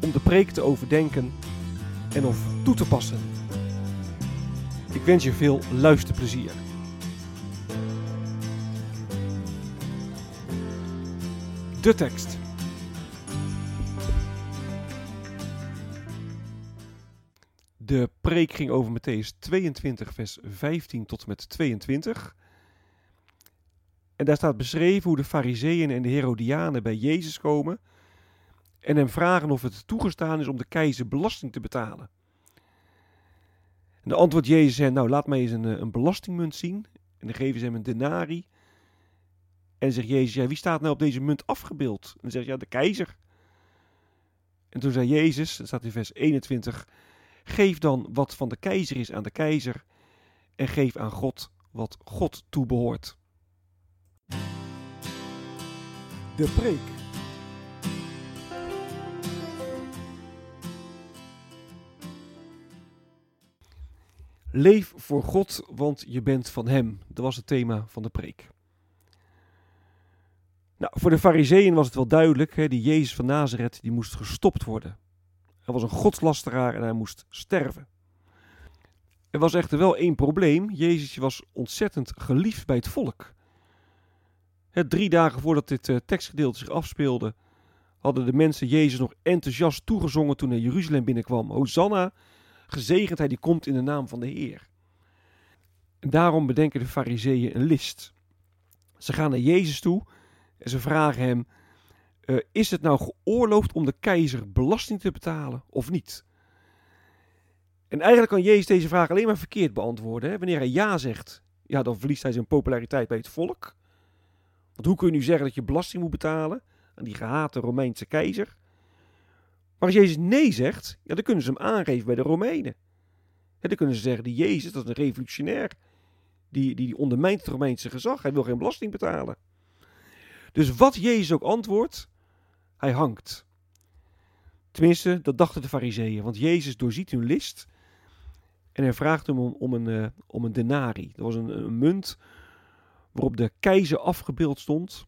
om de preek te overdenken en of toe te passen. Ik wens je veel luisterplezier. De tekst. De preek ging over Matthäus 22, vers 15 tot en met 22. En daar staat beschreven hoe de Fariseeën en de Herodianen bij Jezus komen en hem vragen of het toegestaan is om de keizer belasting te betalen. En de antwoord Jezus hen, nou laat mij eens een, een belastingmunt zien. En dan geven ze hem een denari. En zegt Jezus, ja, wie staat nou op deze munt afgebeeld? En dan zegt ja, de keizer. En toen zei Jezus, dat staat in vers 21, geef dan wat van de keizer is aan de keizer en geef aan God wat God toebehoort. De preek. Leef voor God, want je bent van Hem. Dat was het thema van de preek. Nou, voor de fariseeën was het wel duidelijk, hè, die Jezus van Nazareth die moest gestopt worden. Hij was een godslasteraar en hij moest sterven. Er was echter wel één probleem. Jezus was ontzettend geliefd bij het volk. Drie dagen voordat dit uh, tekstgedeelte zich afspeelde, hadden de mensen Jezus nog enthousiast toegezongen toen hij Jeruzalem binnenkwam. Hosanna, gezegend hij die komt in de naam van de Heer. En daarom bedenken de fariseeën een list. Ze gaan naar Jezus toe en ze vragen hem, uh, is het nou geoorloofd om de keizer belasting te betalen of niet? En eigenlijk kan Jezus deze vraag alleen maar verkeerd beantwoorden. Hè? Wanneer hij ja zegt, ja, dan verliest hij zijn populariteit bij het volk. Want hoe kun je nu zeggen dat je belasting moet betalen aan die gehate Romeinse keizer? Maar als Jezus nee zegt, ja, dan kunnen ze hem aangeven bij de Romeinen. Ja, dan kunnen ze zeggen, die Jezus, dat is een revolutionair. Die, die ondermijnt het Romeinse gezag. Hij wil geen belasting betalen. Dus wat Jezus ook antwoordt, hij hangt. Tenminste, dat dachten de fariseeën. Want Jezus doorziet hun list. En hij vraagt hem om, een, uh, om een denari. Dat was een, een, munt waarop de keizer afgebeeld stond.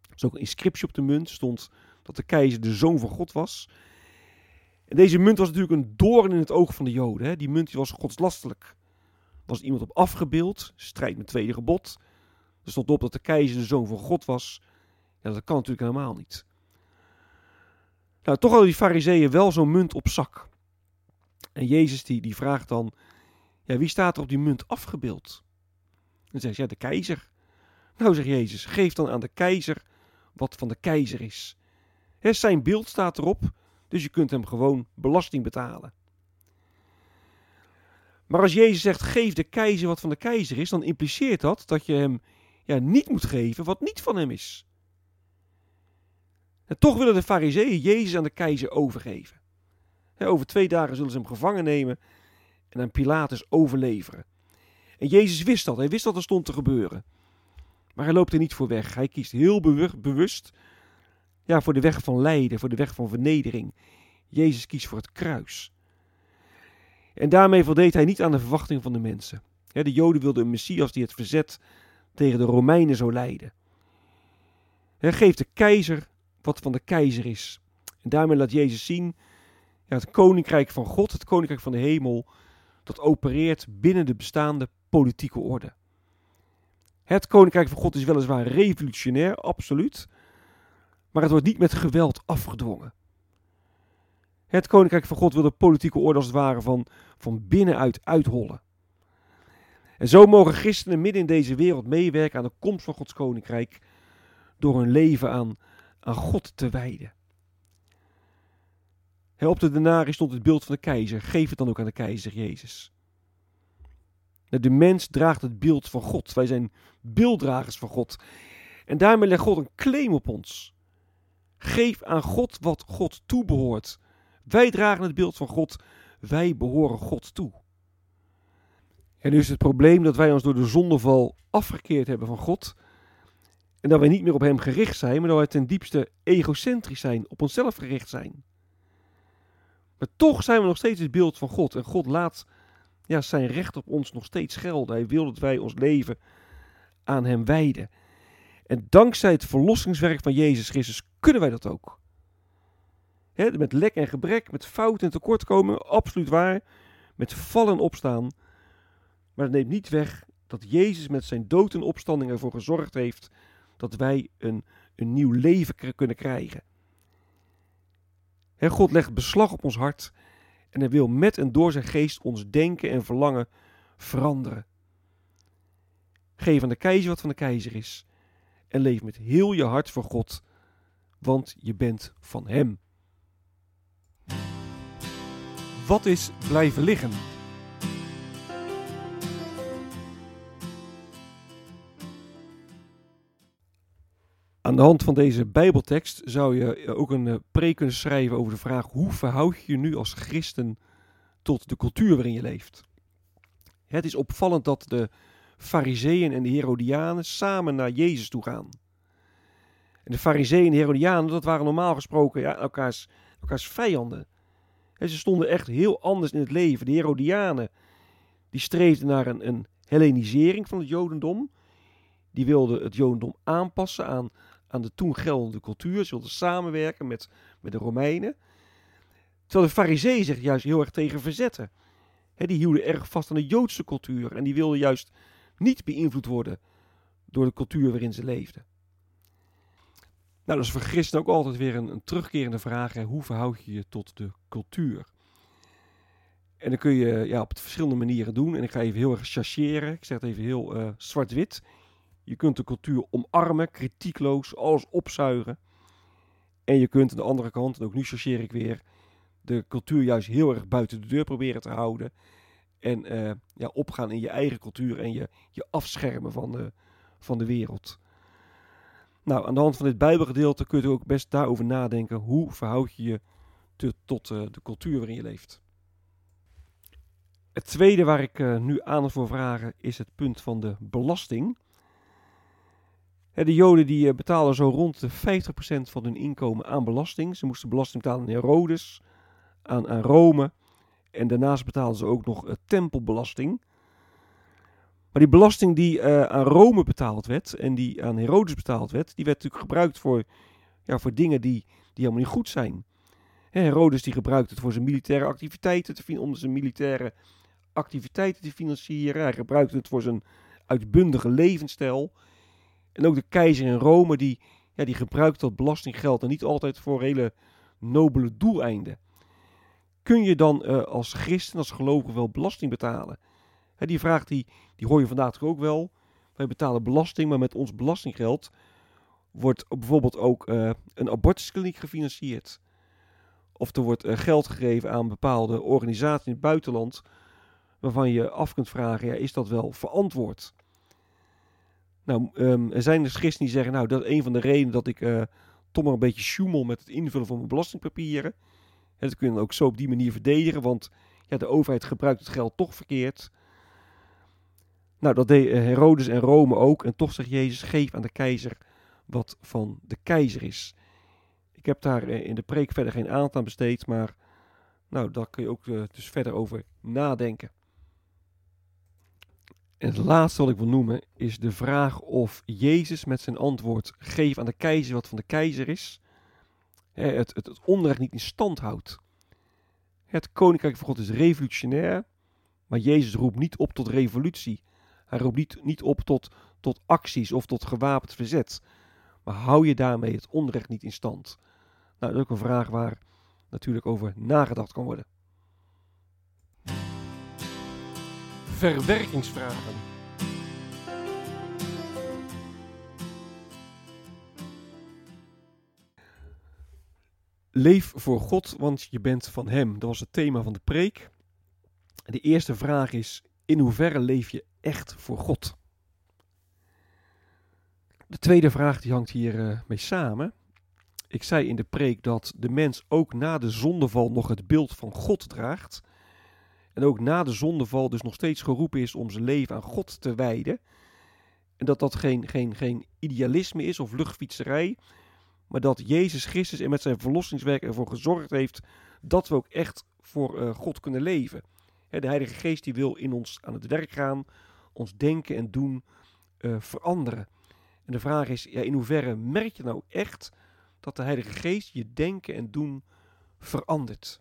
Er was ook een inscriptie op de munt. stond dat de keizer de zoon van God was. En deze munt was natuurlijk een doorn in het oog van de Joden. Hè? Die munt was godslastelijk. Was iemand op afgebeeld, strijd met tweede gebod. Er stond op dat de keizer de zoon van God was. Ja, dat kan natuurlijk helemaal niet. Nou, toch hadden die fariseeën wel zo'n munt op zak. En Jezus die, die vraagt dan, ja, wie staat er op die munt afgebeeld? Dan zegt ja, de keizer. Nou, zegt Jezus, geef dan aan de keizer wat van de keizer is. He, zijn beeld staat erop, dus je kunt hem gewoon belasting betalen. Maar als Jezus zegt, geef de keizer wat van de keizer is, dan impliceert dat dat je hem ja, niet moet geven wat niet van hem is. En toch willen de fariseeën Jezus aan de keizer overgeven. over twee dagen zullen ze hem gevangen nemen en aan Pilatus overleveren. En Jezus wist dat, hij wist dat er stond te gebeuren. Maar hij loopt er niet voor weg. Hij kiest heel bewust ja, voor de weg van lijden, voor de weg van vernedering. Jezus kiest voor het kruis. En daarmee voldeed hij niet aan de verwachtingen van de mensen. De Joden wilden een Messias die het verzet tegen de Romeinen zou leiden. Geef de keizer wat van de keizer is. En daarmee laat Jezus zien, ja, het koninkrijk van God, het koninkrijk van de hemel, dat opereert binnen de bestaande politieke orde. Het koninkrijk van God is weliswaar revolutionair, absoluut, maar het wordt niet met geweld afgedwongen. Het koninkrijk van God wil de politieke orde als het ware van, van binnenuit uithollen. En zo mogen christenen midden in deze wereld meewerken aan de komst van Gods koninkrijk door hun leven aan, aan God te wijden. op de denarii stond het beeld van de keizer. Geef het dan ook aan de keizer Jezus. De mens draagt het beeld van God. Wij zijn beelddragers van God. En daarmee legt God een claim op ons. Geef aan God wat God toebehoort. Wij dragen het beeld van God. Wij behoren God toe. En nu is het probleem dat wij ons door de zondeval afgekeerd hebben van God. En dat wij niet meer op Hem gericht zijn, maar dat wij ten diepste egocentrisch zijn, op onszelf gericht zijn. Maar toch zijn we nog steeds het beeld van God. En God laat ja, zijn recht op ons nog steeds gelden. Hij wil dat wij ons leven aan Hem wijden. En dankzij het verlossingswerk van Jezus Christus kunnen wij dat ook. met lek en gebrek, met fout en tekortkomen, absoluut waar. Met vallen en opstaan. Maar dat neemt niet weg dat Jezus met zijn dood en opstanding ervoor gezorgd heeft dat wij een, een nieuw leven kunnen krijgen. God legt beslag op ons hart en hij wil met en door zijn geest ons denken en verlangen veranderen. Geef aan de keizer wat van de keizer is en leef met heel je hart voor God, want je bent van Hem. Wat is blijven liggen? Aan de hand van deze Bijbeltekst zou je ook een eh, preek kunnen schrijven over de vraag: hoe verhoud je je nu als christen tot de cultuur waarin je leeft? Het is opvallend dat de Fariseeën en de Herodianen samen naar Jezus toe gaan. En de Fariseeën en de Herodianen, dat waren normaal gesproken ja, elkaars, elkaars vijanden. En ze stonden echt heel anders in het leven. De Herodianen, die streefden naar een, een Hellenisering van het Jodendom. Die wilden het Jodendom aanpassen aan, aan de toen geldende cultuur. Ze wilden samenwerken met, met de Romeinen. Terwijl de Fariseeën zich juist heel erg tegen verzetten. die hielden erg vast aan de Joodse cultuur. En die wilden juist niet beïnvloed worden door de cultuur waarin ze leefden. Nou, dat is voor ook altijd weer een, een terugkerende vraag. Hè. Hoe verhoud je je tot de cultuur? En dan kun je ja, op verschillende manieren doen. En ik ga even heel erg chargeren. Ik zeg het even heel uh, zwart-wit. Je kunt de cultuur omarmen, kritiekloos, alles opzuigen. En je kunt aan de andere kant, en ook nu chargeer ik weer, de cultuur juist heel erg buiten de deur proberen te houden. En uh, ja, opgaan in je eigen cultuur en je, je afschermen van de, van de wereld. Nou, aan de hand van dit Bijbelgedeelte kun je ook best daarover nadenken. Hoe verhoud je je tot uh, de cultuur waarin je leeft? Het tweede waar ik uh, nu aandacht voor vragen is het punt van de belasting. De Joden die eh, betalen zo rond de 50% van hun inkomen aan belasting. Ze moesten belasting betalen aan Herodes, aan, aan Rome. En daarnaast betaalden ze ook nog tempelbelasting. Maar die belasting die uh, aan Rome betaald werd en die aan Herodes betaald werd, die werd natuurlijk gebruikt voor, ja, voor dingen die, die helemaal niet goed zijn. Herodes die gebruikte het voor zijn militaire activiteiten, te, om zijn militaire activiteiten te financieren. Hij gebruikte het voor zijn uitbundige levensstijl. En ook de keizer in Rome, die, ja, die gebruikt dat belastinggeld en niet altijd voor hele nobele doeleinden. Kun je dan uh, als christen, als gelovige wel belasting betalen? Hè, die vraag die, die hoor je vandaag ook wel. Wij betalen belasting, maar met ons belastinggeld wordt bijvoorbeeld ook uh, een abortuskliniek gefinancierd. Of er wordt uh, geld gegeven aan bepaalde organisaties in het buitenland, waarvan je af kunt vragen, ja, is dat wel verantwoord? Nou, um, er zijn dus christenen die zeggen, nou, dat is een van de redenen dat ik toch maar een beetje sjoemel met het invullen van mijn belastingpapieren. En dat kun je ook zo op die manier verdedigen, want ja, de overheid gebruikt het geld toch verkeerd. Nou, dat deed eh, Herodes en Rome ook. En toch zegt Jezus, geef aan de keizer wat van de keizer is. Ik heb daar eh, in de preek verder geen aandacht aan besteed, maar nou, daar kun je ook dus verder over nadenken. En het laatste wat ik wil noemen is de vraag of Jezus met zijn antwoord geef aan de keizer wat van de keizer is, het, het, het onrecht niet in stand houdt. Het koninkrijk van God is revolutionair, maar Jezus roept niet op tot revolutie. Hij roept niet, niet op tot, tot acties of tot gewapend verzet. Maar hou je daarmee het onrecht niet in stand? Nou, dat is ook een vraag waar natuurlijk over nagedacht kan worden. Verwerkingsvragen. Leef voor God, want je bent van Hem. Dat was het thema van de preek. De eerste vraag is: in hoeverre leef je echt voor God? De tweede vraag die hangt hier uh, mee samen. Ik zei in de preek dat de mens ook na de zondeval nog het beeld van God draagt. En ook na de zondeval dus nog steeds geroepen is om zijn leven aan God te wijden. En dat dat geen, geen, geen idealisme is of luchtfietserij. Maar dat Jezus Christus en met zijn verlossingswerk ervoor gezorgd heeft dat we ook echt voor uh, God kunnen leven. de Heilige Geest die wil in ons aan het werk gaan, ons denken en doen uh, veranderen. En de vraag is, ja, in hoeverre merk je nou echt dat de Heilige Geest je denken en doen verandert?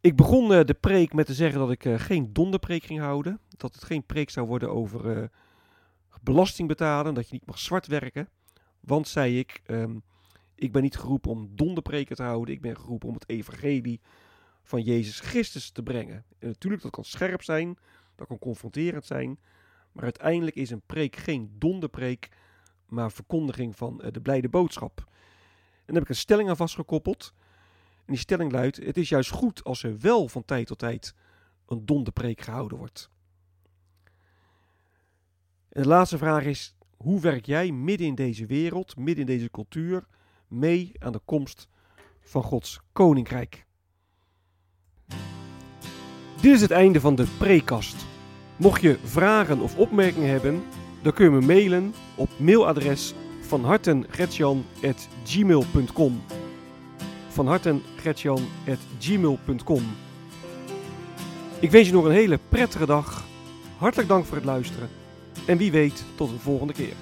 Ik begon uh, de preek met te zeggen dat ik geen donderpreek ging houden. Dat het geen preek zou worden over belasting betalen, dat je niet mag zwart werken. Want, zei ik, um, ik ben niet geroepen om donderpreken te houden. Ik ben geroepen om het evangelie van Jezus Christus te brengen. En natuurlijk, dat kan scherp zijn, dat kan confronterend zijn. Maar uiteindelijk is een preek geen donderpreek, maar verkondiging van de blijde boodschap. En daar heb ik een stelling aan vastgekoppeld. En die stelling luidt: Het is juist goed als er wel van tijd tot tijd een donderpreek gehouden wordt. En de laatste vraag is: hoe werk jij midden in deze wereld, midden in deze cultuur, mee aan de komst van Gods koninkrijk? Dit is het einde van de prekast. Mocht je vragen of opmerkingen hebben, dan kun je me mailen op mailadres van hartengretjan.gmail.com van hartengretjan.gmail.com Ik wens je nog een hele prettige dag. Hartelijk dank voor het luisteren. En wie weet, tot een volgende keer.